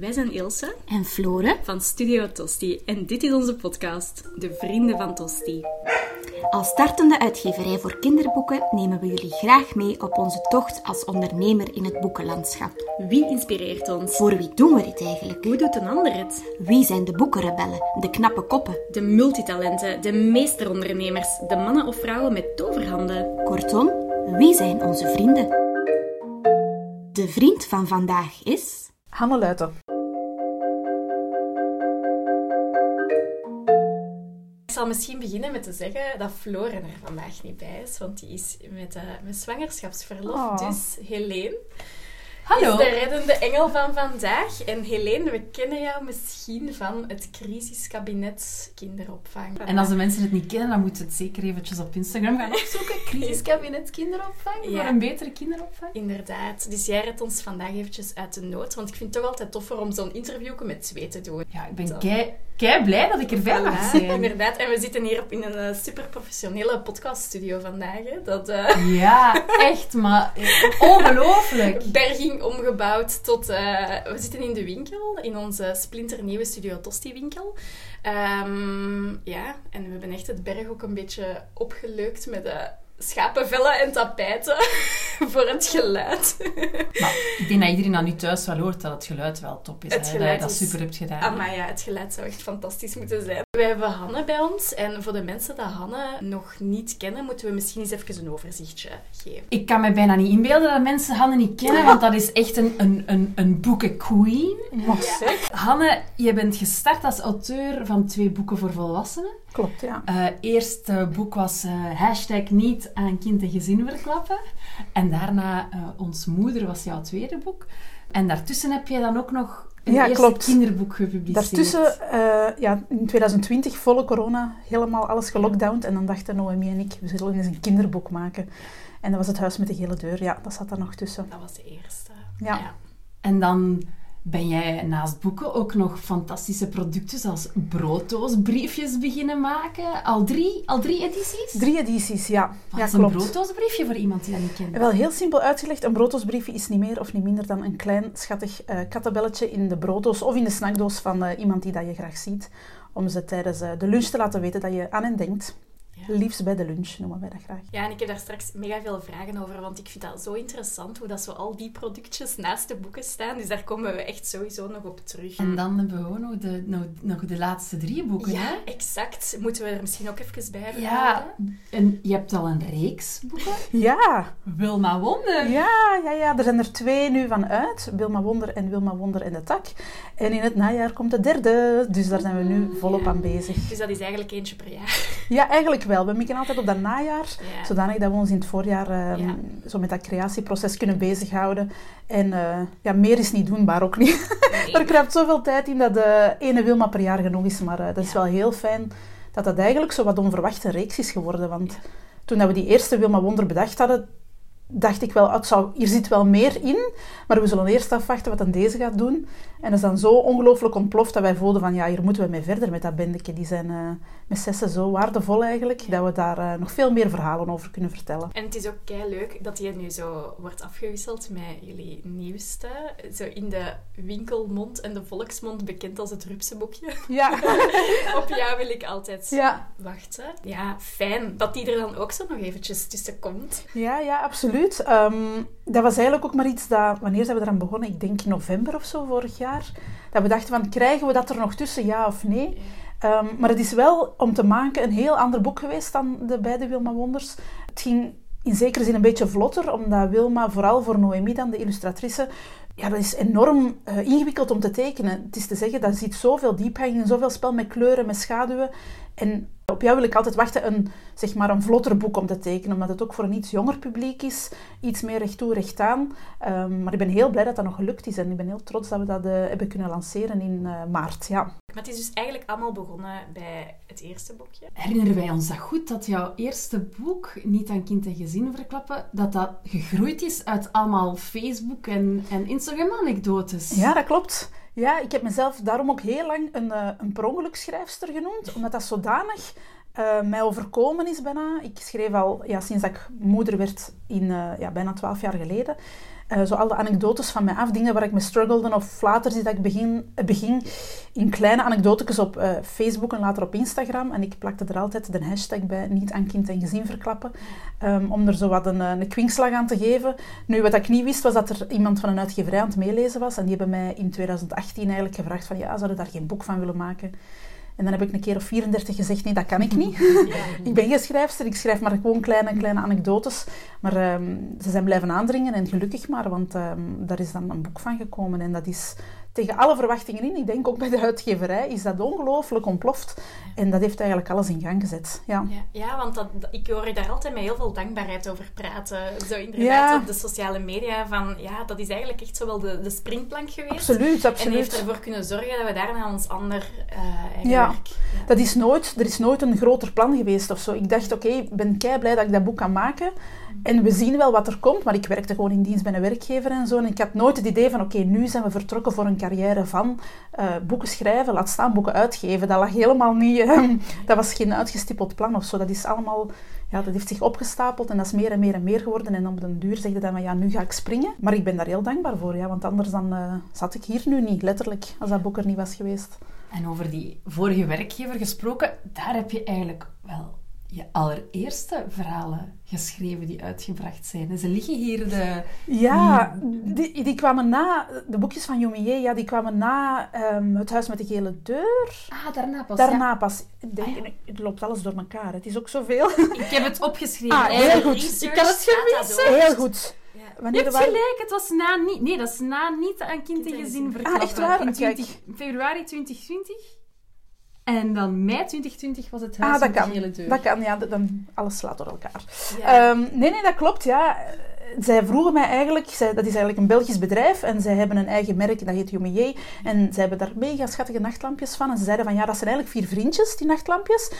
Wij zijn Ilse En Flore, van Studio Tosti en dit is onze podcast, De Vrienden van Tosti. als startende uitgeverij voor kinderboeken nemen we jullie graag mee op onze tocht als ondernemer in het boekenlandschap. Wie inspireert ons? Voor wie doen we dit eigenlijk? Hoe doet een ander het? Wie zijn de boekenrebellen, de knappe koppen? De multitalenten, de meesterondernemers, de mannen of vrouwen met toverhanden. Kortom, wie zijn onze vrienden? De vriend van vandaag is... Hanne Luiten. Zal misschien beginnen met te zeggen dat Floren er vandaag niet bij is, want die is met, eh, met zwangerschapsverlof. Oh. Dus Helene Hallo. is de reddende engel van vandaag. En Helene, we kennen jou misschien van het crisiskabinet kinderopvang. En als de mensen het niet kennen, dan moeten ze het zeker eventjes op Instagram gaan opzoeken. Crisiskabinet kinderopvang, Ja. voor een betere kinderopvang. Inderdaad. Dus jij redt ons vandaag eventjes uit de nood. Want ik vind het toch altijd toffer om zo'n interview met twee te doen. Ja, ik ben Dan- kei, kei blij dat ik erbij mag Voilà, zijn. inderdaad. En we zitten hier op in een eh, super professionele podcaststudio vandaag. Hè. Dat eh, Ja, echt, maar ongelooflijk. berging omgebouwd tot... eh, we zitten in de winkel, in onze splinternieuwe Studio Tosti winkel. Ehm, ja, en we hebben echt het berg ook een beetje opgeleukt met eh, schapenvellen en tapijten voor het geluid. Maar ik denk dat iedereen dat nu thuis wel hoort dat het geluid wel top is. Het hè, geluid dat je dat is- super hebt gedaan. Ah, maar ja, het geluid zou echt fantastisch moeten zijn. We hebben Hanne bij ons. En voor de mensen die Hanne nog niet kennen, moeten we misschien eens even een overzichtje geven. Ik kan me bijna niet inbeelden dat mensen Hanne niet kennen, want dat is echt een, een, een, een boekenqueen. Hanne, je bent gestart als auteur van twee boeken voor volwassenen. Klopt, ja. Eh eerste boek was eh, hashtag niet aan kind en gezin verklappen. En daarna eh, Ons Moeder was jouw tweede boek. En daartussen heb je dan ook nog een Ja, eerste klopt. kinderboek gepubliceerd. Daartussen, ja, in 2020, volle corona, helemaal alles gelockdowned. En dan dachten Noemi en ik, we zullen eens een kinderboek maken. En dat was het huis met de gele deur. Ja, dat zat daar nog tussen. Dat was de eerste. Ja. En dan ben jij naast boeken ook nog fantastische producten zoals brooddoosbriefjes beginnen maken. Al drie, al drie edities? Drie edities, ja. Wat ja, is een klopt. brooddoosbriefje voor iemand die dat niet kent? Wel heel simpel uitgelegd, een brooddoosbriefje is niet meer of niet minder dan een klein schattig eh, kattenbelletje in de brooddoos of in de snackdoos van eh, iemand die dat je graag ziet. Om ze tijdens eh, de lunch te laten weten dat je aan hen denkt. Ja. Liefst bij de lunch noemen wij dat graag. Ja, en ik heb daar straks mega veel vragen over, want ik vind dat zo interessant hoe dat zo al die productjes naast de boeken staan. Dus daar komen we echt sowieso nog op terug. En dan hebben we ook nog de, nog, nog de laatste drie boeken, hè? Ja, exact. Moeten we er misschien ook even bij vermelden? Ja, en je hebt al een reeks boeken. Ja, Wilma Wonder. Ja, ja, ja, er zijn er twee nu van uit. Wilma Wonder en Wilma Wonder en de Tak. En in het najaar komt de derde. Dus daar zijn we nu volop aan bezig. Dus dat is eigenlijk eentje per jaar. Ja, eigenlijk wel. We mikken altijd op dat najaar. Ja. Zodanig dat we ons in het voorjaar ehm, zo met dat creatieproces kunnen bezighouden. En eh, ja, meer is niet doenbaar ook niet. Nee. er kruipt zoveel tijd in dat de ene Wilma per jaar genoeg is. Maar eh, dat is wel heel fijn dat dat eigenlijk zo wat onverwachte reeks is geworden. Want toen dat we die eerste Wilma Wonder bedacht hadden, dacht ik wel, ah, het zou, hier zit wel meer in. Maar we zullen eerst afwachten wat dan deze gaat doen. En dat is dan zo ongelooflijk ontploft dat wij voelden van, ja, hier moeten we mee verder met dat bendeke. Die zijn eh, met zessen zo waardevol eigenlijk, dat we daar eh, nog veel meer verhalen over kunnen vertellen. En het is ook kei leuk dat die nu zo wordt afgewisseld met jullie nieuwste. Zo in de winkelmond en de volksmond bekend als het rupsenboekje. Ja, Op jou wil ik altijd ja. wachten. Ja, fijn dat die er dan ook zo nog eventjes tussen komt. Ja, ja, absoluut. Ehm, dat was eigenlijk ook maar iets dat, wanneer zijn we eraan begonnen? Ik denk november of zo vorig jaar. Dat we dachten van, krijgen we dat er nog tussen, ja of nee? Ehm, maar het is wel om te maken een heel ander boek geweest dan de beide Wilma Wonders. Het ging in zekere zin een beetje vlotter, omdat Wilma, vooral voor Noemi dan, de illustratrice, ja, dat is enorm eh, ingewikkeld om te tekenen. Het is te zeggen, dat zit zoveel diepgang in, zoveel spel met kleuren, met schaduwen. En op jou wil ik altijd wachten een, zeg maar, een vlotter boek om te tekenen, omdat het ook voor een iets jonger publiek is. Iets meer recht toe, recht aan. Ehm, maar ik ben heel blij dat dat nog gelukt is en ik ben heel trots dat we dat eh, hebben kunnen lanceren in eh, maart. Ja. Maar het is dus eigenlijk allemaal begonnen bij het eerste boekje. Herinneren wij ons dat goed, dat jouw eerste boek, Niet aan kind en gezin verklappen, dat dat gegroeid is uit allemaal Facebook- en, en Instagram-anekdotes? ja, dat klopt. Ja, ik heb mezelf daarom ook heel lang een, eh, een per ongeluk schrijfster genoemd, omdat dat zodanig eh, mij overkomen is bijna. Ik schreef al ja, sinds dat ik moeder werd, in, eh, ja, bijna twaalf jaar geleden. Uh, zo alle anekdotes van mij af, dingen waar ik me struggelde of flaters die dat ik begin, beging in kleine anekdotes op uh, Facebook en later op Instagram. En ik plakte er altijd de hashtag bij, niet aan kind en gezin verklappen, um, om er zo wat een, een kwinkslag aan te geven. Nu, wat ik niet wist, was dat er iemand van een uitgeverij aan het meelezen was. En die hebben mij in 2018 eigenlijk gevraagd van, ja, zouden daar geen boek van willen maken? En dan heb ik een keer of 34 gezegd, nee, dat kan ik niet. ik ben geen schrijfster, ik schrijf maar gewoon kleine, kleine anekdotes. Maar um, ze zijn blijven aandringen en gelukkig maar, want um, daar is dan een boek van gekomen. En dat is tegen alle verwachtingen in. Ik denk ook bij de uitgeverij is dat ongelooflijk ontploft. En dat heeft eigenlijk alles in gang gezet. Ja, ja, ja want dat, ik hoor je daar altijd met heel veel dankbaarheid over praten. Zo inderdaad op de sociale media. Van, ja, dat is eigenlijk echt zo wel de, de springplank geweest. Absoluut, absoluut. En heeft ervoor kunnen zorgen dat we daarna ons ander uh, ja, werk... Ja, dat is nooit, er is nooit een groter plan geweest of zo. Ik dacht, oké, ik ben kei blij dat ik dat boek kan maken. En we zien wel wat er komt, maar ik werkte gewoon in dienst bij een werkgever en zo. En ik had nooit het idee van, oké, nu zijn we vertrokken voor een carrière van uh, boeken schrijven, laat staan boeken uitgeven. Dat lag helemaal niet, uh, dat was geen uitgestippeld plan of zo. Dat is allemaal, ja, dat heeft zich opgestapeld en dat is meer en meer en meer geworden. En op den duur zeg je dan, ja, nu ga ik springen. Maar ik ben daar heel dankbaar voor, ja, want anders dan uh, zat ik hier nu niet, letterlijk, als dat boek er niet was geweest. En over die vorige werkgever gesproken, daar heb je eigenlijk wel je allereerste verhalen geschreven die uitgebracht zijn. Ze liggen hier de... Ja, die, die kwamen na... De boekjes van Jomier, ja, die kwamen na um, Het Huis met de Gele Deur. Ah, daarna pas. Daarna pas. Denk, ah, Het loopt alles door elkaar. Het is ook zoveel. Ik heb het opgeschreven. Ah, heel goed. Ik kan het gemissen. Heel goed. Ja. Wanneer je hebt gelijk, het was na niet... Nee, dat is na niet aan kind en gezin verklappen. Ah, echt waar? In 20, februari 2020. En dan mei 2020 was het huis ah, dat kan. de deur. Dat kan, ja. Dan, alles slaat door elkaar. Ja. Um, nee, nee, dat klopt, ja. Zij vroegen mij eigenlijk, zij, dat is eigenlijk een Belgisch bedrijf en zij hebben een eigen merk, dat heet Jomier. En zij hebben daar mega schattige nachtlampjes van. En ze zeiden van, ja, dat zijn eigenlijk vier vriendjes, die nachtlampjes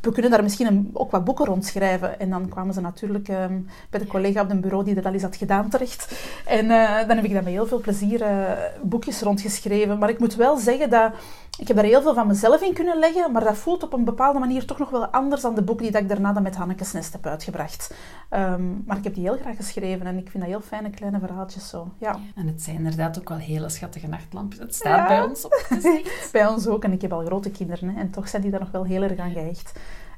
we kunnen daar misschien een, ook wat boeken rondschrijven. En dan kwamen ze natuurlijk um, bij de collega op het bureau die dat al eens had gedaan terecht. En uh, dan heb ik daar met heel veel plezier uh, boekjes rondgeschreven. Maar ik moet wel zeggen dat ik heb daar heel veel van mezelf in kunnen leggen, maar dat voelt op een bepaalde manier toch nog wel anders dan de boeken die dat ik daarna dan met Hannekes Nest heb uitgebracht. Um, maar ik heb die heel graag geschreven en ik vind dat heel fijne kleine verhaaltjes zo. Ja. En het zijn inderdaad ook wel hele schattige nachtlampjes. Het staat bij ons op Bij ons ook en ik heb al grote kinderen hè, en toch zijn die daar nog wel heel erg aan gehecht.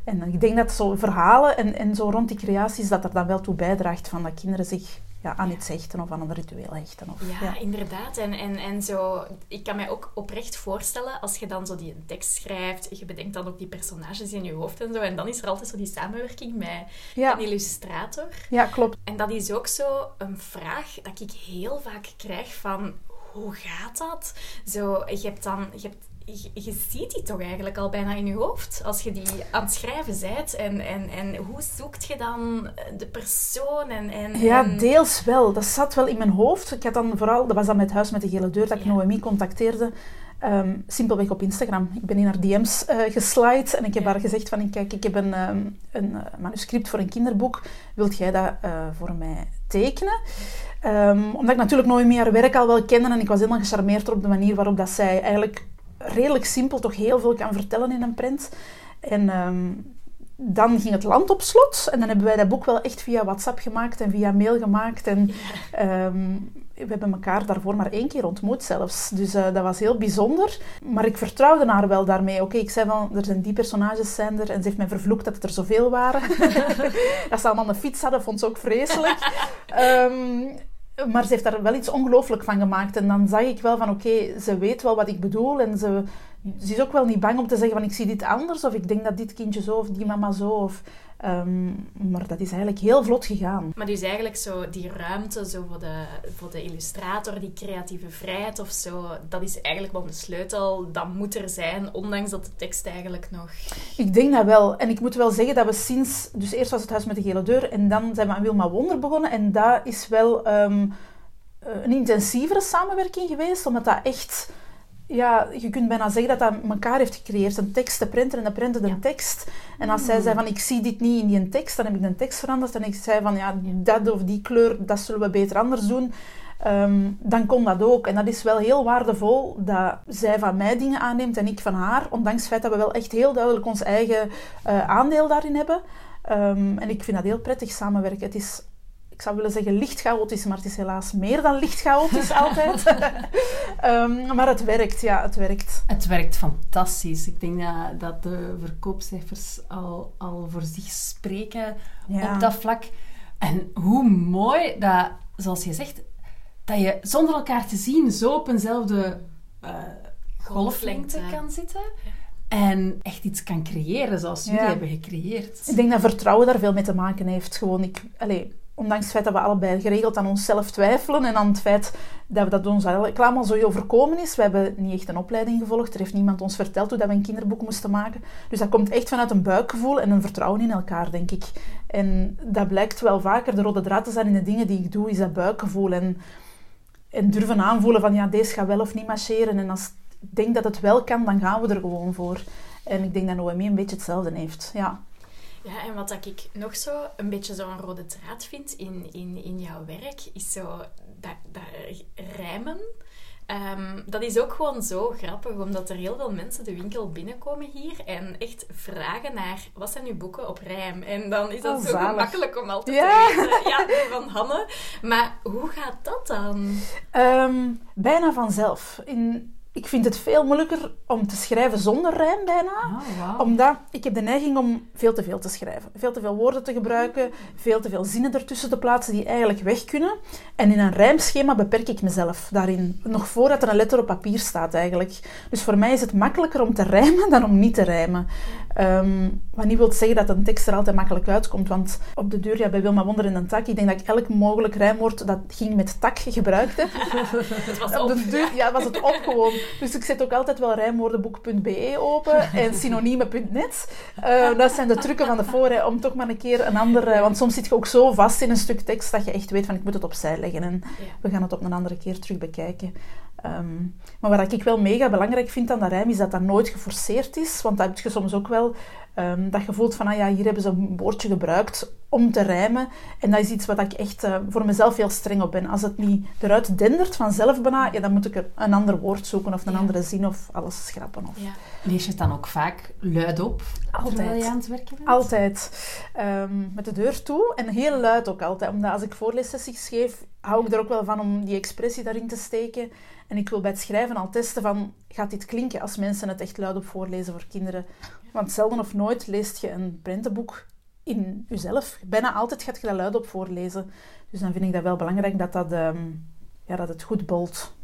En ik denk dat zo verhalen en, en zo rond die creaties, dat er dan wel toe bijdraagt van dat kinderen zich ja, aan iets hechten of aan een ritueel hechten. Of, ja, ja, inderdaad. En, en, en zo, ik kan mij ook oprecht voorstellen, als je dan zo die tekst schrijft, je bedenkt dan ook die personages in je hoofd en zo, en dan is er altijd zo die samenwerking met een illustrator. Ja, klopt. En dat is ook zo een vraag dat ik heel vaak krijg van, hoe gaat dat? Zo, je hebt dan... Je hebt je, ziet die toch eigenlijk al bijna in je hoofd als je die aan het schrijven bent. En, en, en hoe zoekt je dan de persoon? En, en, ja, deels wel. Dat zat wel in mijn hoofd. Ik had dan vooral, dat was dan met Huis met de Gele Deur, dat ik Noemi contacteerde. Um, simpelweg op Instagram. Ik ben in haar DM's uh, geslide en ik heb haar gezegd van, kijk, ik heb een, um, een uh, manuscript voor een kinderboek. Wilt jij dat uh, voor mij tekenen? Um, omdat ik natuurlijk Noemi haar werk al wel kende en ik was helemaal gecharmeerd op de manier waarop dat zij eigenlijk redelijk simpel toch heel veel kan vertellen in een print. En ehm, dan ging het land op slot. En dan hebben wij dat boek wel echt via WhatsApp gemaakt en via mail gemaakt. En ehm, we hebben elkaar daarvoor maar één keer ontmoet zelfs. Dus uh, dat was heel bijzonder. Maar ik vertrouwde haar wel daarmee. Oké, ik zei van, er zijn die personages zijn er. En ze heeft mij vervloekt dat het er zoveel waren. dat ze allemaal een fiets hadden, vond ze ook vreselijk. Um, maar ze heeft daar wel iets ongelooflijk van gemaakt. En dan zag ik wel van, oké, ze weet wel wat ik bedoel. En ze, ze is ook wel niet bang om te zeggen van, ik zie dit anders. Of ik denk dat dit kindje zo, of die mama zo. Of, um, maar dat is eigenlijk heel vlot gegaan. Maar dus eigenlijk zo die ruimte zo voor, de, voor de illustrator, die creatieve vrijheid of zo. Dat is eigenlijk wel de sleutel. Dat moet er zijn, ondanks dat de tekst eigenlijk nog... Ik denk dat wel. En ik moet wel zeggen dat we sinds... Dus eerst was het Huis met de Gele Deur. En dan zijn we aan Wilma Wonder begonnen. En dat is wel... Um, een intensievere samenwerking geweest, omdat dat echt ja, je kunt bijna zeggen dat dat elkaar heeft gecreëerd. Een tekst, de printer en de printer de tekst. En als zij zei van, ik zie dit niet in die tekst, dan heb ik de tekst veranderd. En ik zei van, ja, dat of die kleur, dat zullen we beter anders doen. Um, dan kon dat ook. En dat is wel heel waardevol dat zij van mij dingen aanneemt en ik van haar. Ondanks het feit dat we wel echt heel duidelijk ons eigen uh, aandeel daarin hebben. Um, en ik vind dat heel prettig samenwerken. Het is ik zou willen zeggen licht chaotisch, maar het is helaas meer dan licht chaotisch altijd. Ehm, maar het werkt, ja, het werkt. Het werkt fantastisch. Ik denk dat, dat de verkoopcijfers al, al voor zich spreken Ja. op dat vlak. En hoe mooi dat, zoals je zegt, dat je zonder elkaar te zien zo op eenzelfde eh, golflengte kan zitten. En echt iets kan creëren zoals jullie Ja. hebben gecreëerd. Ik denk dat vertrouwen daar veel mee te maken heeft. Gewoon, ik, allee, ondanks het feit dat we allebei geregeld aan onszelf twijfelen en aan het feit dat we dat ons eigenlijk allemaal zo overkomen is. We hebben niet echt een opleiding gevolgd. Er heeft niemand ons verteld hoe dat we een kinderboek moesten maken. Dus dat komt echt vanuit een buikgevoel en een vertrouwen in elkaar, denk ik. En dat blijkt wel vaker. De rode draad te zijn in de dingen die ik doe, is dat buikgevoel. En, en durven aanvoelen van, ja, deze gaat wel of niet marcheren. En als ik denk dat het wel kan, dan gaan we er gewoon voor. En ik denk dat Noemi een beetje hetzelfde heeft. Ja. Ja, en wat dat ik nog zo een beetje zo'n rode draad vind in, in, in jouw werk, is zo dat, dat rijmen. Ehm, dat is ook gewoon zo grappig, omdat er heel veel mensen de winkel binnenkomen hier en echt vragen naar wat zijn uw boeken op rijm. En dan is dat Oh, zo zalig. gemakkelijk om altijd Ja. te weten. Ja, van Hanne. Maar hoe gaat dat dan? Ehm, bijna vanzelf. In, ik vind het veel moeilijker om te schrijven zonder rijm bijna. Oh, wauw. Omdat ik heb de neiging om veel te veel te schrijven. Veel te veel woorden te gebruiken. Veel te veel zinnen ertussen te plaatsen die eigenlijk weg kunnen. En in een rijmschema beperk ik mezelf daarin. Nog voordat er een letter op papier staat eigenlijk. Dus voor mij is het makkelijker om te rijmen dan om niet te rijmen. Ehm, wat niet wil zeggen dat een tekst er altijd makkelijk uitkomt. Want op de deur, ja, bij Wilma Wonder in een tak, ik denk dat ik elk mogelijk rijmwoord dat ging met tak gebruikt heb. Het was Op op. de deur, ja, was het op gewoon. Dus ik zet ook altijd wel rijmwoordenboek.be open en synoniemen.net. Eh, dat zijn de trucken van de voorrij om toch maar een keer een andere... Want soms zit je ook zo vast in een stuk tekst dat je echt weet van ik moet het opzij leggen en we gaan het op een andere keer terug bekijken. Ehm, maar wat ik wel mega belangrijk vind aan dat rijm is dat dat nooit geforceerd is. Want dat heb je soms ook wel. ehm, dat je voelt van, ah ja, hier hebben ze een woordje gebruikt om te rijmen. En dat is iets wat ik echt eh, voor mezelf heel streng op ben. Als het niet eruit dendert vanzelf bijna, ja, dan moet ik er een ander woord zoeken of een Ja. andere zin of alles schrappen. Of... Ja. Lees je het dan ook vaak luid op terwijl Altijd. je aan het werken bent? Altijd. Ehm, met de deur toe en heel luid ook altijd. Omdat als ik voorleessessies geef, hou ik er ook wel van om die expressie daarin te steken. En ik wil bij het schrijven al testen van, gaat dit klinken als mensen het echt luid op voorlezen voor kinderen? Want zelden of nooit leest je een prentenboek in jezelf. Bijna altijd gaat je dat luid op voorlezen. Dus dan vind ik dat wel belangrijk dat, dat, ehm, ja, dat het goed bolt.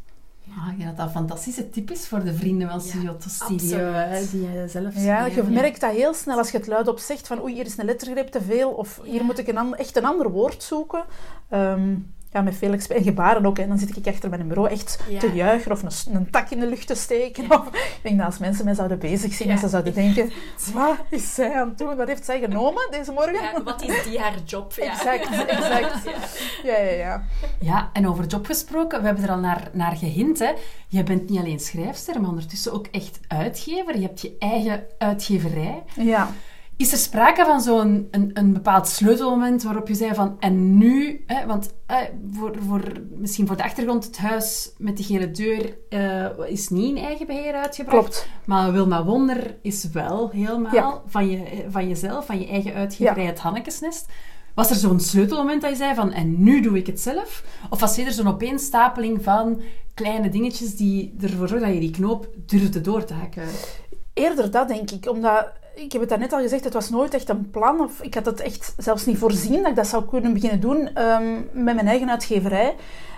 Ah, ja, dat dat een fantastische tip is voor de vrienden van Ja, Studio to Studio, die je zelf Ja, je merkt dat heel snel als je het luid op zegt van oei, hier is een lettergreep te veel of hier Ja. moet ik een echt een ander woord zoeken. Ehm, ja, met veel en gebaren ook. En dan zit ik achter mijn bureau echt Ja. te juichen of een, een tak in de lucht te steken. Of, ik denk dat als mensen mij zouden bezig zien, Ja. dat ze zouden denken, wat is zij aan het doen? Wat heeft zij genomen deze morgen? Ja, wat is die haar job? Ja. Exact, exact. Ja. Ja, ja, ja. Ja, en over job gesproken, we hebben er al naar, naar gehint. Hè. Je bent niet alleen schrijfster, maar ondertussen ook echt uitgever. Je hebt je eigen uitgeverij. Ja, Is er sprake van zo'n een, een bepaald sleutelmoment waarop je zei van en nu, hè, want eh, voor, voor, misschien voor de achtergrond, het huis met de gele deur eh, is niet in eigen beheer uitgebracht. klopt. Maar Wilma Wonder is wel helemaal Ja. van, je, van jezelf, van je eigen uitgeverij, Ja. het Hannekesnest. Was er zo'n sleutelmoment dat je zei van en nu doe ik het zelf? Of was er zo'n opeenstapeling van kleine dingetjes die ervoor zorgen dat je die knoop durfde door te hakken? Eerder dat, denk ik. Omdat, ik heb het daarnet al gezegd, het was nooit echt een plan. Of ik had het echt zelfs niet voorzien dat ik dat zou kunnen beginnen doen ehm, met mijn eigen uitgeverij.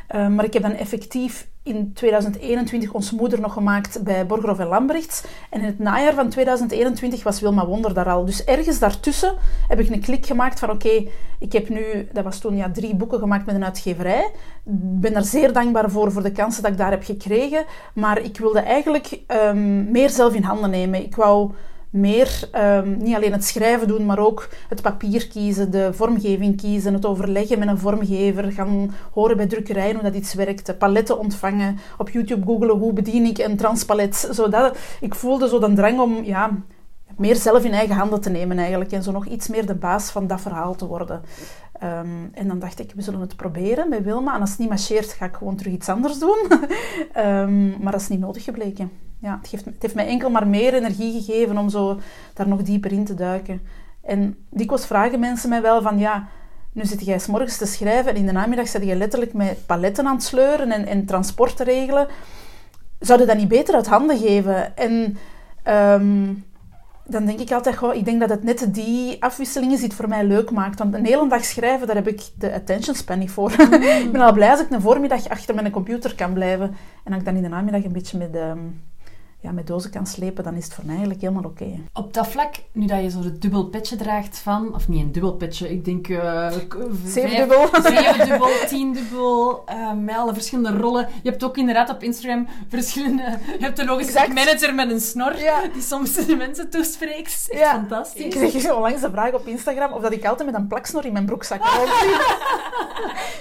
Ehm, maar ik heb dan effectief in 2021 ons moeder nog gemaakt bij Borgerhoff en Lambrechts. En in het najaar van 2021 was Wilma Wonder daar al. Dus ergens daartussen heb ik een klik gemaakt van oké, ik heb nu, dat was toen ja, drie boeken gemaakt met een uitgeverij. Ik ben daar zeer dankbaar voor, voor de kansen dat ik daar heb gekregen. Maar ik wilde eigenlijk ehm, meer zelf in handen nemen. Ik wou meer ehm, niet alleen het schrijven doen, maar ook het papier kiezen, de vormgeving kiezen, het overleggen met een vormgever, gaan horen bij drukkerijen hoe dat iets werkt, paletten ontvangen, op YouTube googelen hoe bedien ik een transpalet. Zodat, ik voelde zo de drang om ja, meer zelf in eigen handen te nemen eigenlijk en zo nog iets meer de baas van dat verhaal te worden. Ehm, en dan dacht ik, we zullen het proberen bij Wilma. En als het niet marcheert, ga ik gewoon terug iets anders doen. Ehm, maar dat is niet nodig gebleken. Ja, het, geeft, het heeft mij enkel maar meer energie gegeven om zo daar nog dieper in te duiken. En dikwijls vragen mensen mij wel van, ja, Nu zit jij s morgens te schrijven en in de namiddag zit je letterlijk met paletten aan het sleuren en, en transport te regelen. Zou je dat niet beter uit handen geven? En ehm, dan denk ik altijd, goh, ik denk dat het net die afwisseling is die het voor mij leuk maakt. Want een hele dag schrijven, daar heb ik de attention span niet voor. ik ben al blij als ik een voormiddag achter mijn computer kan blijven. En als ik dan in de namiddag een beetje met... ehm, ja, met dozen kan slepen, dan is het voor mij eigenlijk helemaal oké. Op dat vlak, nu dat je zo het dubbel petje draagt van... Of niet een dubbel petje, ik denk... eh k- vijf- Zevendubbel. Zevendubbel, tiendubbel, eh met alle verschillende rollen. Je hebt ook inderdaad op Instagram verschillende... Je hebt een logistiek Exact. manager met een snor, Ja. die soms de mensen toespreekt. Dat is echt Ja. fantastisch. Ik kreeg onlangs de vraag op Instagram of dat ik altijd met een plaksnor in mijn broekzak.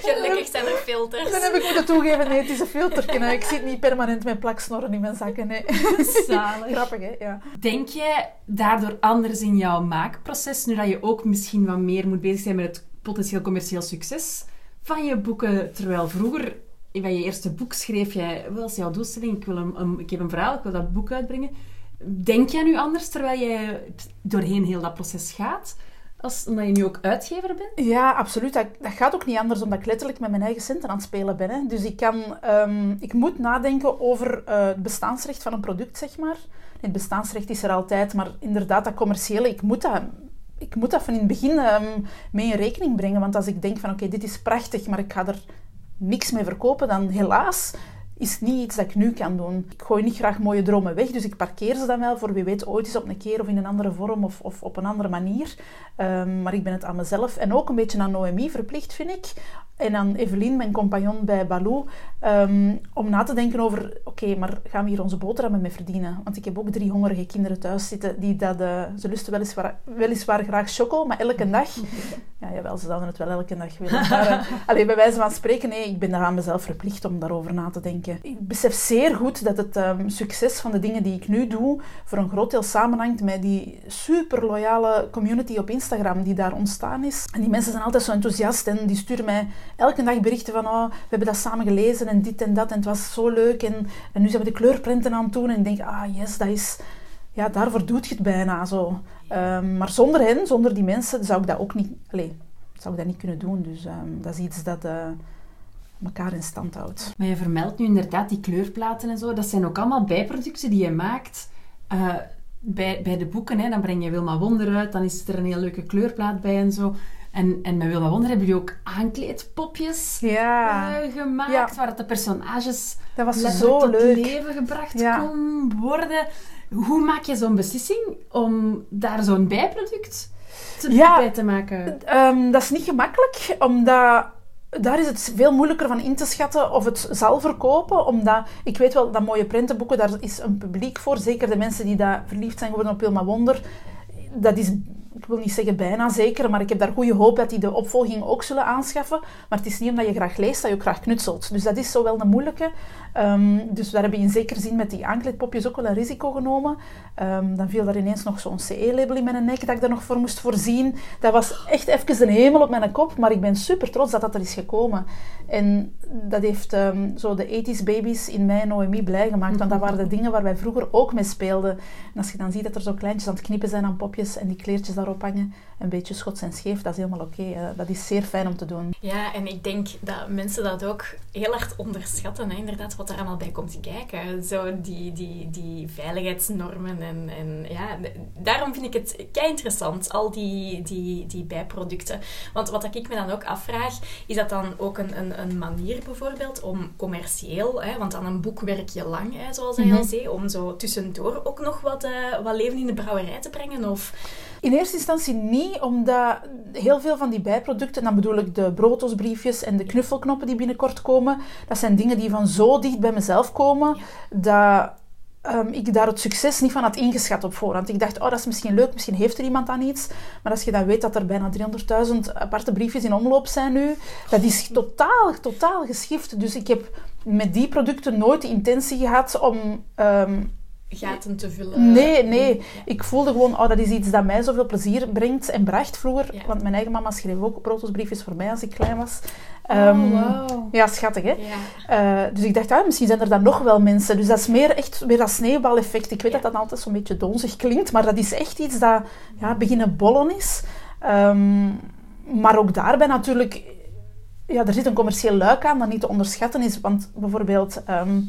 Gelukkig zijn er filters. Dan heb ik moeten toegeven, nee, het is een filter. Ik zit niet permanent met plaksnorren in mijn zakken. Nee. Zalig. Grappig, hè? Ja. Denk jij daardoor anders in jouw maakproces, nu dat je ook misschien wat meer moet bezig zijn met het potentieel commercieel succes van je boeken, terwijl vroeger, bij je eerste boek schreef jij, wat was jouw doelstelling? Ik, wil een, een- ik heb een verhaal, ik wil dat boek uitbrengen. Denk jij nu anders terwijl jij doorheen heel dat proces gaat? Als, omdat je nu ook uitgever bent? Ja, absoluut. Dat, dat gaat ook niet anders, omdat ik letterlijk met mijn eigen centen aan het spelen ben. Hè. Dus ik, kan, ehm, ik moet nadenken over eh, het bestaansrecht van een product, zeg maar. Het bestaansrecht is er altijd, maar inderdaad, dat commerciële, ik moet dat, ik moet dat van in het begin ehm, mee in rekening brengen. Want als ik denk van, oké, dit is prachtig, maar ik ga er niks mee verkopen, dan helaas is niet iets dat ik nu kan doen. Ik gooi niet graag mooie dromen weg, dus ik parkeer ze dan wel voor wie weet ooit eens op een keer of in een andere vorm of, of op een andere manier. Ehm, maar ik ben het aan mezelf en ook een beetje aan Noemi verplicht, vind ik. En aan Evelien, mijn compagnon bij Baloo, ehm, om na te denken over, oké, maar gaan we hier onze boterhammen mee verdienen? Want ik heb ook drie hongerige kinderen thuis zitten, die dat, eh, ze lusten weliswaar, weliswaar graag choco, maar elke dag... Ja, jawel, ze zouden het wel elke dag willen. Maar, eh, allee, bij wijze van spreken, nee, ik ben daar aan mezelf verplicht om daarover na te denken. Ik besef zeer goed dat het ehm, succes van de dingen die ik nu doe, voor een groot deel samenhangt met die super loyale community op Instagram die daar ontstaan is. En die mensen zijn altijd zo enthousiast en die sturen mij elke dag berichten van oh, we hebben dat samen gelezen en dit en dat en het was zo leuk en, en nu zijn we de kleurprenten aan het doen en denk, ah yes, dat is... Ja, daarvoor doet je het bijna zo. Ehm, maar zonder hen, zonder die mensen, zou ik dat ook niet... Allee, zou ik dat niet kunnen doen. Dus ehm, dat is iets dat eh, elkaar in stand houdt. Maar je vermeldt nu inderdaad die kleurplaten en zo. Dat zijn ook allemaal bijproducten die je maakt eh, bij, bij de boeken. Hè. Dan breng je Wilma Wonder uit, dan is er een heel leuke kleurplaat bij en zo. En, en met Wilma Wonder hebben jullie ook aankleedpopjes Ja, eh, gemaakt, Ja. waar de personages dat was zo tot leuk. leven gebracht Ja. kon worden. Hoe maak je zo'n beslissing om daar zo'n bijproduct te, bij te maken? Ehm, dat is niet gemakkelijk, omdat daar is het veel moeilijker van in te schatten of het zal verkopen. Omdat ik weet wel dat mooie prentenboeken, daar is een publiek voor. Zeker de mensen die daar verliefd zijn geworden op Wilma Wonder. Dat is, wil niet zeggen bijna zeker, maar ik heb daar goede hoop dat die de opvolging ook zullen aanschaffen. Maar het is niet omdat je graag leest dat je ook graag knutselt. Dus dat is zo wel een moeilijke. Ehm, dus daar heb je in zekere zin met die aankleedpopjes ook wel een risico genomen. Ehm, dan viel daar ineens nog zo'n CE-label in mijn nek dat ik daar nog voor moest voorzien. Dat was echt even een hemel op mijn kop, maar ik ben super trots dat dat er is gekomen. En dat heeft ehm, zo de 80s babies in mij en Noemi blij gemaakt, want dat waren de dingen waar wij vroeger ook mee speelden. En als je dan ziet dat er zo kleintjes aan het knippen zijn aan popjes en die kleertjes daarop een beetje schots en scheef, dat is helemaal oké. dat is zeer fijn om te doen. Ja, en ik denk dat mensen dat ook heel hard onderschatten. Hè? Inderdaad, wat er allemaal bij komt kijken. Zo die, die, die veiligheidsnormen. En, en ja, daarom vind ik het kei interessant, al die, die, die bijproducten. Want wat ik me dan ook afvraag, is dat dan ook een, een, een manier bijvoorbeeld om commercieel, hè, want aan een boek werk je lang, hè, zoals hij al zei, om zo tussendoor ook nog wat, eh, wat leven in de brouwerij te brengen? Of... In eerste instantie niet, omdat heel veel van die bijproducten, dan bedoel ik de broodosbriefjes en de knuffelknoppen die binnenkort komen, dat zijn dingen die van zo dicht bij mezelf komen, dat ehm, ik daar het succes niet van had ingeschat op voorhand. Ik dacht, oh, dat is misschien leuk, misschien heeft er iemand aan iets. Maar als je dan weet dat er bijna 300.000 aparte briefjes in omloop zijn nu, dat is totaal, totaal geschift. Dus ik heb met die producten nooit de intentie gehad om... ehm, gaten te vullen. Nee, nee. Ik voelde gewoon, oh, dat is iets dat mij zoveel plezier brengt en bracht vroeger. Ja. Want mijn eigen mama schreef ook broodosbriefjes voor mij als ik klein was. Oh, Ehm, wauw. Ja, schattig, hè? Ja. Eh, dus ik dacht, ah, misschien zijn er dan nog wel mensen. Dus dat is meer echt weer dat sneeuwbaleffect. Ik weet dat dat altijd zo'n beetje donzig klinkt, maar dat is echt iets dat ja, beginnen bollen is. Ehm, maar ook daarbij natuurlijk, ja, er zit een commercieel luik aan dat niet te onderschatten is. Want bijvoorbeeld, ehm,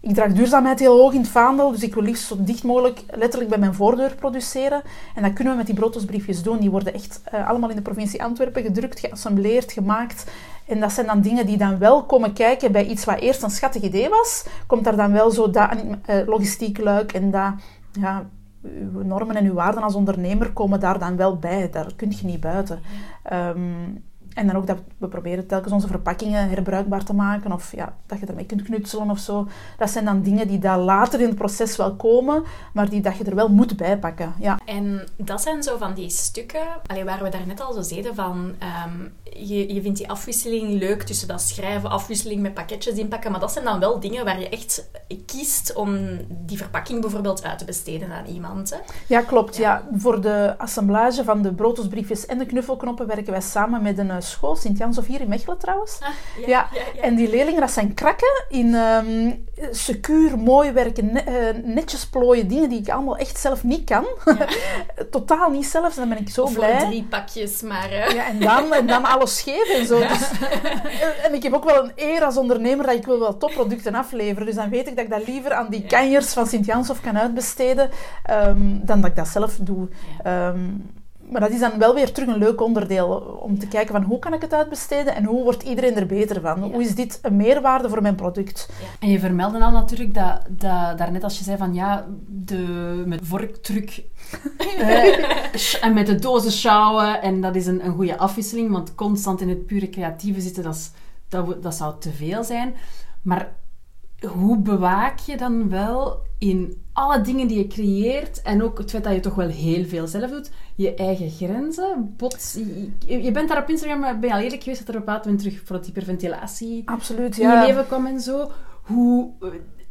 ik draag duurzaamheid heel hoog in het vaandel, dus ik wil liefst zo dicht mogelijk letterlijk bij mijn voordeur produceren. En dat kunnen we met die broodosbriefjes doen. Die worden echt uh, allemaal in de provincie Antwerpen gedrukt, geassembleerd, gemaakt. En dat zijn dan dingen die dan wel komen kijken bij iets wat eerst een schattig idee was. Komt daar dan wel zo dat uh, logistiek luik en dat... Ja, uw normen en uw waarden als ondernemer komen daar dan wel bij. Daar kun je niet buiten. Um, en dan ook dat we proberen telkens onze verpakkingen herbruikbaar te maken. Of ja, dat je ermee kunt knutselen of zo. Dat zijn dan dingen die daar later in het proces wel komen. Maar die dat je er wel moet bijpakken. Ja. En dat zijn zo van die stukken... Allee, waar we daarnet al zo zeiden van... Um, je, je vindt die afwisseling leuk tussen dat schrijven, afwisseling met pakketjes inpakken. Maar dat zijn dan wel dingen waar je echt kiest om die verpakking bijvoorbeeld uit te besteden aan iemand. Hè? Ja, klopt. Ja. Voor de assemblage van de broodosbriefjes en de knuffelknoppen werken wij samen met een school, Sint-Jans of hier in Mechelen trouwens. Ah, ja, ja, En die leerlingen, dat zijn krakken in um, secuur, mooi werken, eh, netjes plooien, dingen die ik allemaal echt zelf niet kan. Totaal niet zelf, dan ben ik zo of blij. drie pakjes, maar... Uh... Ja, en dan, en dan alles scheef en zo. Dus, eh, en ik heb ook wel een eer als ondernemer dat ik wil wel topproducten afleveren. Dus dan weet ik dat ik dat liever aan die kanjers van Sint-Jans of kan uitbesteden, um, dan dat ik dat zelf doe. Um, maar dat is dan wel weer terug een leuk onderdeel om te kijken van hoe kan ik het uitbesteden en hoe wordt iedereen er beter van? Hoe is dit een meerwaarde voor mijn product? En je vermeldde al natuurlijk dat, dat daarnet als je zei van ja, de, met vorktruc eh, en met de dozen sjouwen en dat is een, een goede afwisseling, want constant in het pure creatieve zitten, dat, is, dat, dat zou te veel zijn. Maar hoe bewaak je dan wel in alle dingen die je creëert en ook het feit dat je toch wel heel veel zelf doet, je eigen grenzen? Bot, je, je bent daar op Instagram, ben je al eerlijk geweest dat er op een bepaald moment terug voor het hyperventilatie Absoluut, in je leven kwam en zo? Hoe,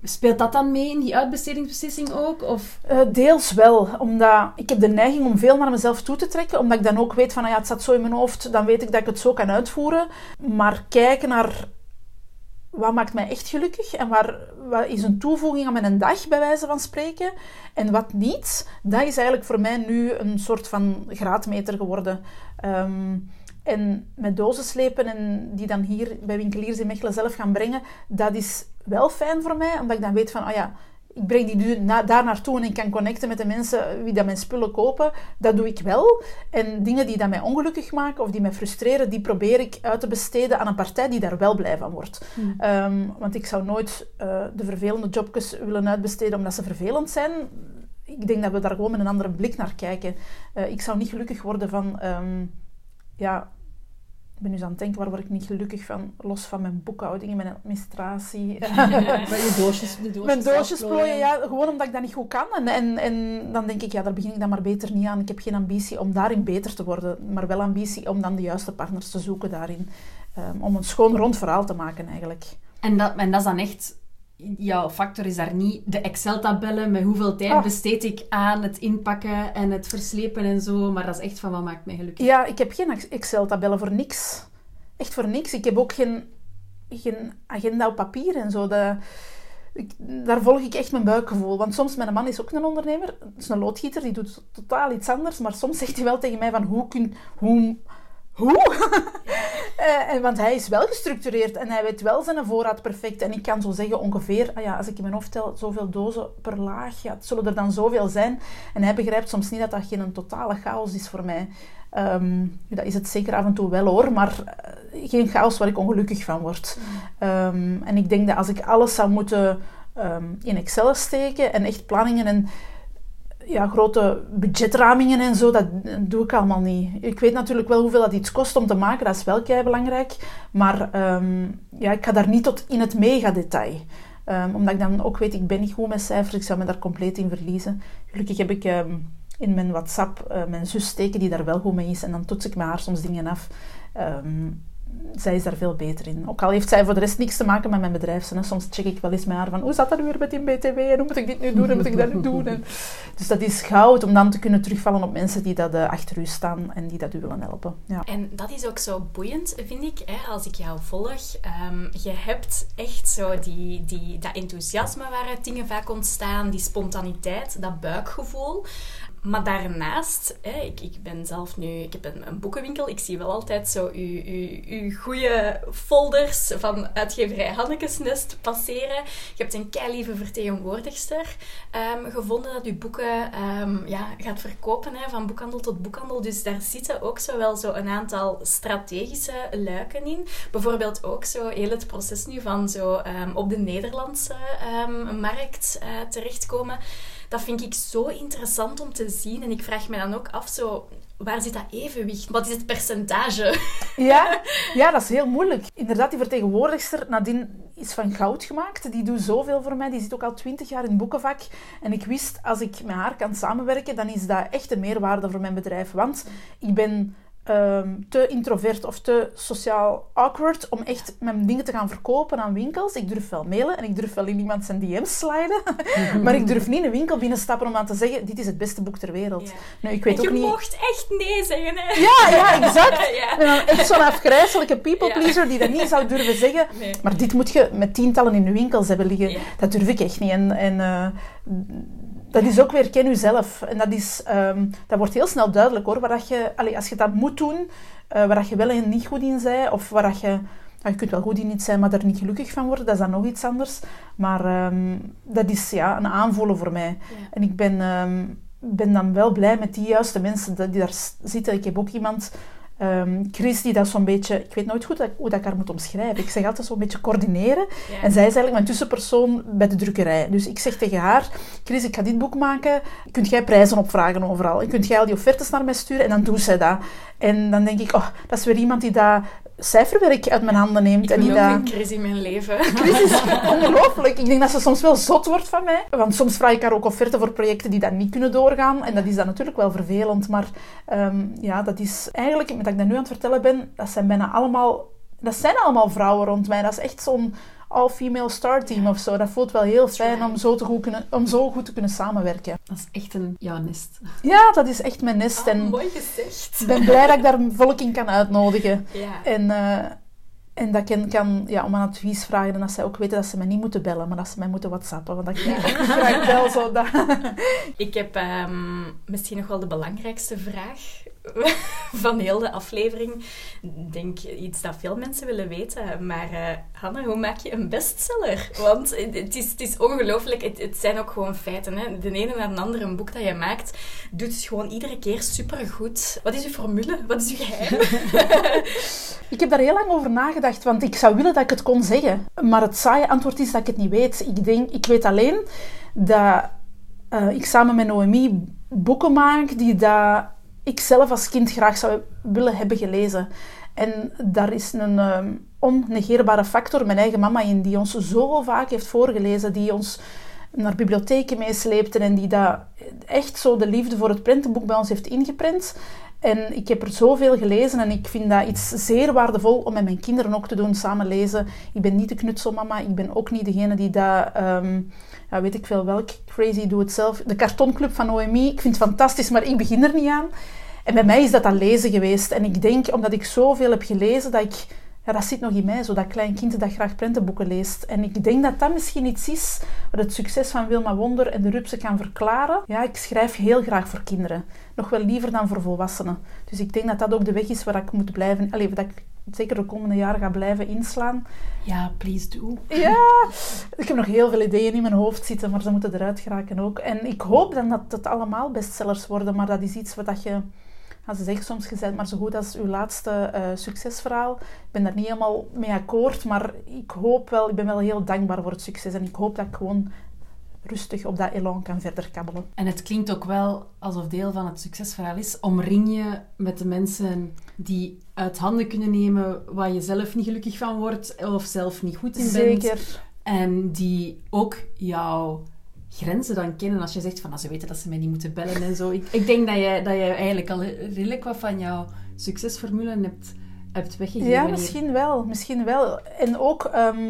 Speelt dat dan mee in die uitbestedingsbeslissing ook? Of? Uh, deels wel, omdat ik heb de neiging om veel naar mezelf toe te trekken, omdat ik dan ook weet van, nou ja, het staat zo in mijn hoofd, dan weet ik dat ik het zo kan uitvoeren. Maar kijken naar wat maakt mij echt gelukkig en waar, wat is een toevoeging aan mijn dag, bij wijze van spreken, en wat niet, dat is eigenlijk voor mij nu een soort van graadmeter geworden. Um, en met dozen slepen en die dan hier bij winkeliers in Mechelen zelf gaan brengen, dat is wel fijn voor mij, omdat ik dan weet van, oh ja, ik breng die nu daar naartoe en ik kan connecten met de mensen wie dat mijn spullen kopen. Dat doe ik wel. En dingen die dat mij ongelukkig maken of die mij frustreren, die probeer ik uit te besteden aan een partij die daar wel blij van wordt. Hmm. Ehm, want ik zou nooit uh, de vervelende jobjes willen uitbesteden omdat ze vervelend zijn. Ik denk dat we daar gewoon met een andere blik naar kijken. Uh, ik zou niet gelukkig worden van... Um, ja, ik ben nu aan het denken, waar word ik niet gelukkig van? Los van mijn boekhouding, mijn administratie. Met je doosjes, de doosjes Mijn doosjes plooien, ja. Gewoon omdat ik dat niet goed kan. En, en, en dan denk ik, ja, daar begin ik dan maar beter niet aan. Ik heb geen ambitie om daarin beter te worden. Maar wel ambitie om dan de juiste partners te zoeken daarin. Um, om een schoon rond verhaal te maken, eigenlijk. En dat, en dat is dan echt jouw factor is daar niet de Excel-tabellen met hoeveel tijd ah. besteed ik aan het inpakken en het verslepen en zo, maar dat is echt van wat maakt mij gelukkig. Ja, ik heb geen Excel-tabellen voor niks. Echt voor niks. Ik heb ook geen, geen agenda op papier en zo. Ik, daar volg ik echt mijn buikgevoel. Want soms, mijn man is ook een ondernemer, is een loodgieter, die doet totaal iets anders, maar soms zegt hij wel tegen mij van hoe kun... Hoe, hoe? uh, en, want hij is wel gestructureerd en hij weet wel zijn voorraad perfect. En ik kan zo zeggen ongeveer, ah ja, als ik in mijn hoofd tel, zoveel dozen per laag, het zullen er dan zoveel zijn. En hij begrijpt soms niet dat dat geen totale chaos is voor mij. Um, dat is het zeker af en toe wel hoor, maar uh, geen chaos waar ik ongelukkig van word. Um, en ik denk dat als ik alles zou moeten um, in Excel steken en echt planningen en ja, grote budgetramingen en zo, dat doe ik allemaal niet. Ik weet natuurlijk wel hoeveel dat iets kost om te maken, dat is wel kei belangrijk. Maar um, ja, ik ga daar niet tot in het mega detail. Um, omdat ik dan ook weet, ik ben niet goed met cijfers, ik zou me daar compleet in verliezen. Gelukkig heb ik um, in mijn WhatsApp uh, mijn zus steken die daar wel goed mee is. En dan toets ik met haar soms dingen af zij is daar veel beter in. Ook al heeft zij voor de rest niks te maken met mijn bedrijf. Soms check ik wel eens met haar van, hoe zat dat weer met die BTW? En hoe moet ik dit nu doen? En moet ik dat nu doen? En dus dat is goud om dan te kunnen terugvallen op mensen die dat uh, achter u staan en die dat u willen helpen. Ja. En dat is ook zo boeiend, vind ik, hè, als ik jou volg. Um, je hebt echt zo die, die, dat enthousiasme waaruit dingen vaak ontstaan, die spontaniteit, dat buikgevoel. Maar daarnaast, hè, ik, ik ben zelf nu, ik heb een, boekenwinkel. Ik zie wel altijd zo uw, uw, uw goede folders van uitgeverij Hannekesnest passeren. Je hebt een lieve vertegenwoordigster um, gevonden dat uw boeken um, ja, gaat verkopen, hè, van boekhandel tot boekhandel. Dus daar zitten ook zo wel zo een aantal strategische luiken in. Bijvoorbeeld ook zo heel het proces nu van zo um, op de Nederlandse markt uh, terechtkomen dat vind ik zo interessant om te zien. En ik vraag me dan ook af, zo, waar zit dat evenwicht? Wat is het percentage? Ja, ja, dat is heel moeilijk. Inderdaad, die vertegenwoordigster Nadine is van goud gemaakt. Die doet zoveel voor mij. Die zit ook al twintig jaar in het boekenvak. En ik wist, als ik met haar kan samenwerken, dan is dat echt een meerwaarde voor mijn bedrijf. Want ik ben Ehm, te introvert of te sociaal awkward om echt mijn dingen te gaan verkopen aan winkels. Ik durf wel mailen en ik durf wel in iemand zijn DM's sliden. maar ik durf niet in een winkel binnenstappen om aan te zeggen: dit is het beste boek ter wereld. Ja. ik weet je ook niet... mocht echt nee zeggen, hè? Ja, ja, exact. ja. Ik ben echt zo'n afgrijzelijke people pleaser die dat niet zou durven zeggen. Maar dit moet je met tientallen in de winkels hebben liggen. Dat durf ik echt niet. En, en uh, dat is ook weer ken jezelf. En dat, is, um, dat wordt heel snel duidelijk hoor. Waar dat je, als je dat moet doen, uh, waar dat je wel en niet goed in bent, of waar dat je, nou, je kunt wel goed in iets zijn, maar er niet gelukkig van worden, dat is dan nog iets anders. Maar um, dat is ja, een aanvoelen voor mij. Ja. En ik ben, um, ben dan wel blij met die juiste mensen die daar zitten. Ik heb ook iemand Um, Chris die dat zo'n beetje, ik weet nooit goed hoe dat ik haar moet omschrijven. Ik zeg altijd zo'n beetje coördineren. En zij is eigenlijk mijn tussenpersoon bij de drukkerij. Dus ik zeg tegen haar, Chris, ik ga dit boek maken. Kunt jij prijzen opvragen overal? En kunt jij al die offertes naar mij sturen? En dan doet zij dat. En dan denk ik, oh, dat is weer iemand die dat cijferwerk uit mijn handen neemt. Ik en die dat... een Chris in mijn leven. Chris is ongelooflijk. Ik denk dat ze soms wel zot wordt van mij. Want soms vraag ik haar ook offerten voor projecten die dan niet kunnen doorgaan. En dat is dan natuurlijk wel vervelend. Maar um, ja, dat is eigenlijk, met dat ik dat nu aan het vertellen ben, dat zijn bijna allemaal... Dat zijn allemaal vrouwen rond mij. Dat is echt zo'n all-female star team of zo. Dat voelt wel heel fijn om zo, te goed kunnen, om zo goed te kunnen samenwerken. Dat is echt een jouw nest. Ja, dat is echt mijn nest. Oh, en mooi gezegd. Ik ben blij dat ik daar volk in kan uitnodigen. Ja. En, uh, en dat ik kan ja, om een advies vragen en dat zij ook weten dat ze mij niet moeten bellen, maar dat ze mij moeten whatsappen. Want dat ik bel. Zo dat. Ik heb um, misschien nog wel de belangrijkste vraag van heel de aflevering. Denk iets dat veel mensen willen weten. Maar uh, Hanne, hoe maak je een bestseller? Want het is, het is ongelooflijk. Het, zijn ook gewoon feiten. Hè? De ene na de andere een boek dat je maakt, doet het gewoon iedere keer supergoed. Wat is je formule? Wat is je geheim? ik heb daar heel lang over nagedacht, want ik zou willen dat ik het kon zeggen. Maar het saaie antwoord is dat ik het niet weet. Ik, denk, ik weet alleen dat uh, ik samen met Noemi boeken maak die dat ik zelf als kind graag zou willen hebben gelezen. En daar is een um, onnegeerbare factor, mijn eigen mama in, die ons zo vaak heeft voorgelezen, die ons naar bibliotheken meesleepte en die dat echt zo de liefde voor het prentenboek bij ons heeft ingeprent. En ik heb er zoveel gelezen en ik vind dat iets zeer waardevol om met mijn kinderen ook te doen, samen lezen. Ik ben niet de knutselmama, ik ben ook niet degene die dat... Um, ja, weet ik veel welk, crazy do it zelf. De kartonclub van OMI, ik vind het fantastisch, maar ik begin er niet aan. En bij mij is dat dan lezen geweest. En ik denk, omdat ik zoveel heb gelezen, dat ik... Ja, dat zit nog in mij, zo dat klein kind dat graag prentenboeken leest. En ik denk dat dat misschien iets is wat het succes van Wilma Wonder en de Rupsen kan verklaren. Ja, ik schrijf heel graag voor kinderen. Nog wel liever dan voor volwassenen. Dus ik denk dat dat ook de weg is waar ik moet blijven... Allee, dat ik zeker de komende jaren ga blijven inslaan. Ja, please do. Ja, ik heb nog heel veel ideeën in mijn hoofd zitten, maar ze moeten eruit geraken ook. En ik hoop dan dat het allemaal bestsellers worden, maar dat is iets wat je ze zeggen soms, gezegd, maar zo goed als uw laatste uh, succesverhaal. Ik ben daar niet helemaal mee akkoord, maar ik hoop wel, ik ben wel heel dankbaar voor het succes. En ik hoop dat ik gewoon rustig op dat elan kan verder kabbelen. En het klinkt ook wel alsof deel van het succesverhaal is, omring je met de mensen die uit handen kunnen nemen waar je zelf niet gelukkig van wordt of zelf niet goed in bent. Zeker. En die ook jouw grenzen dan kennen als je zegt van, nou, ze weten dat ze mij niet moeten bellen en zo. Ik, ik denk dat jij, dat jij eigenlijk al redelijk wat van jouw succesformule hebt, hebt weggegeven. Ja, misschien wel. Misschien wel. En ook... Ehm,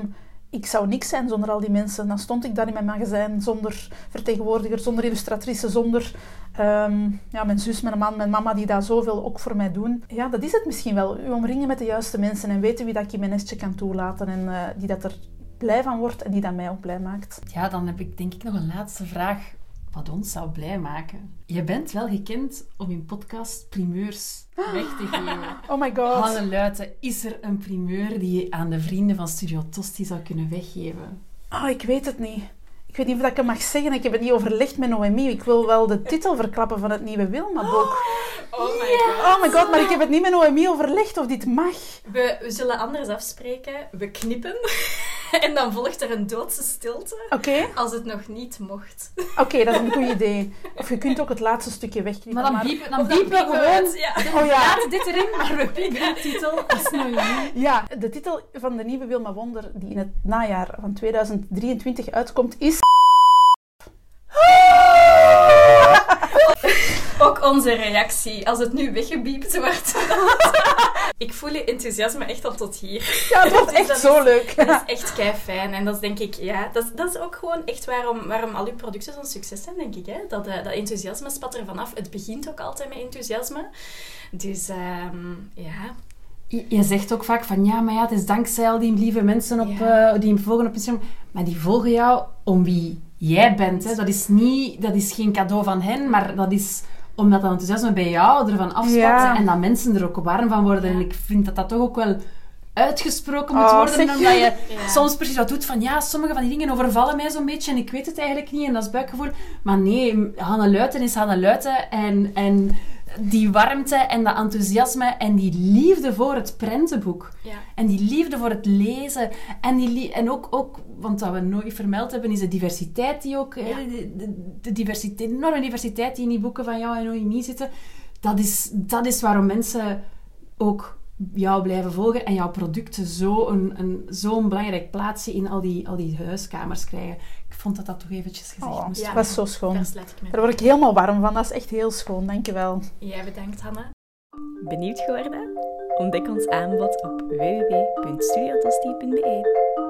ik zou niks zijn zonder al die mensen. Dan stond ik daar in mijn magazijn zonder vertegenwoordiger, zonder illustratrice, zonder ehm, ja, mijn zus, mijn man, mijn mama, die daar zoveel ook voor mij doen. Ja, dat is het misschien wel. U omringen met de juiste mensen en weten wie dat ik in mijn nestje kan toelaten en uh, die dat er blij van wordt en die dat mij ook blij maakt. Ja, dan heb ik denk ik nog een laatste vraag. wat ons zou blij maken. Je bent wel gekend om in podcast primeurs weg te geven. Oh my god. Hanne Luiten, is er een primeur die je aan de vrienden van Studio Tosti zou kunnen weggeven? Oh, ik weet het niet. Ik weet niet of ik het mag zeggen. Ik heb het niet overlegd met Noemi. Ik wil wel de titel verklappen van het nieuwe Wilma-boek. Oh my god. Oh my god, maar ik heb het niet met Noemi overlegd of dit mag. We, we zullen anders afspreken. We knippen. en dan volgt er een doodse stilte. Oké, Als het nog niet mocht. oké, dat is een goed idee. Of je kunt ook het laatste stukje wegknippen. Maar dan piepen, dan piepen we piepen we gewoon... het, ja. Oh ja. Laat dit erin, maar we piepen de titel. Ja, de titel van de nieuwe Wilma Wonder, die in het najaar van 2023 uitkomt, is... Ook onze reactie als het nu weggebiept wordt. ik voel je enthousiasme echt al tot hier. Ja, het wordt Dus echt dat zo is- leuk. Dat is echt kei fijn. En dat is denk ik, ja, dat, is- dat is ook gewoon echt waarom, waarom al uw producten zo'n succes zijn, denk ik. Hè? Dat, eh, dat enthousiasme spat er vanaf. Het begint ook altijd met enthousiasme. Dus ehm, ja, Je, zegt ook vaak van ja, maar ja, het is dankzij al die lieve mensen op, Ja. eh, die je volgen op Instagram. Maar die volgen jou om wie jij bent. Hè. Dat, is niet, dat is geen cadeau van hen, maar dat is omdat dat enthousiasme bij jou ervan afspat Ja. en dat mensen er ook warm van worden. En ik vind dat dat toch ook wel uitgesproken moet Oh, worden, omdat je Ja. soms precies wat doet van ja, sommige van die dingen overvallen mij zo'n beetje en ik weet het eigenlijk niet en dat is buikgevoel. Maar nee, Hanne Luiten is Hanne Luiten en, en die warmte en dat enthousiasme en die liefde voor het prentenboek. ja. En die liefde voor het lezen. En, die en ook, ook, want wat we nooit vermeld hebben, is de diversiteit die ook... Ja. De, de, de diversiteit, enorme diversiteit die in die boeken van jou en Noemi zitten. Dat is, dat is waarom mensen ook jou blijven volgen en jouw producten zo een, een, zo'n belangrijk plaatsje in al die, al die huiskamers krijgen. Ik vond dat dat toch eventjes gezegd Oh, moest Ja. dat was zo schoon. Daar sluit ik me Daar word ik helemaal warm van. Dat is echt heel schoon, dankjewel. Jij bedankt, Hanna. Benieuwd geworden? Ontdek ons aanbod op www.studiotosti.be.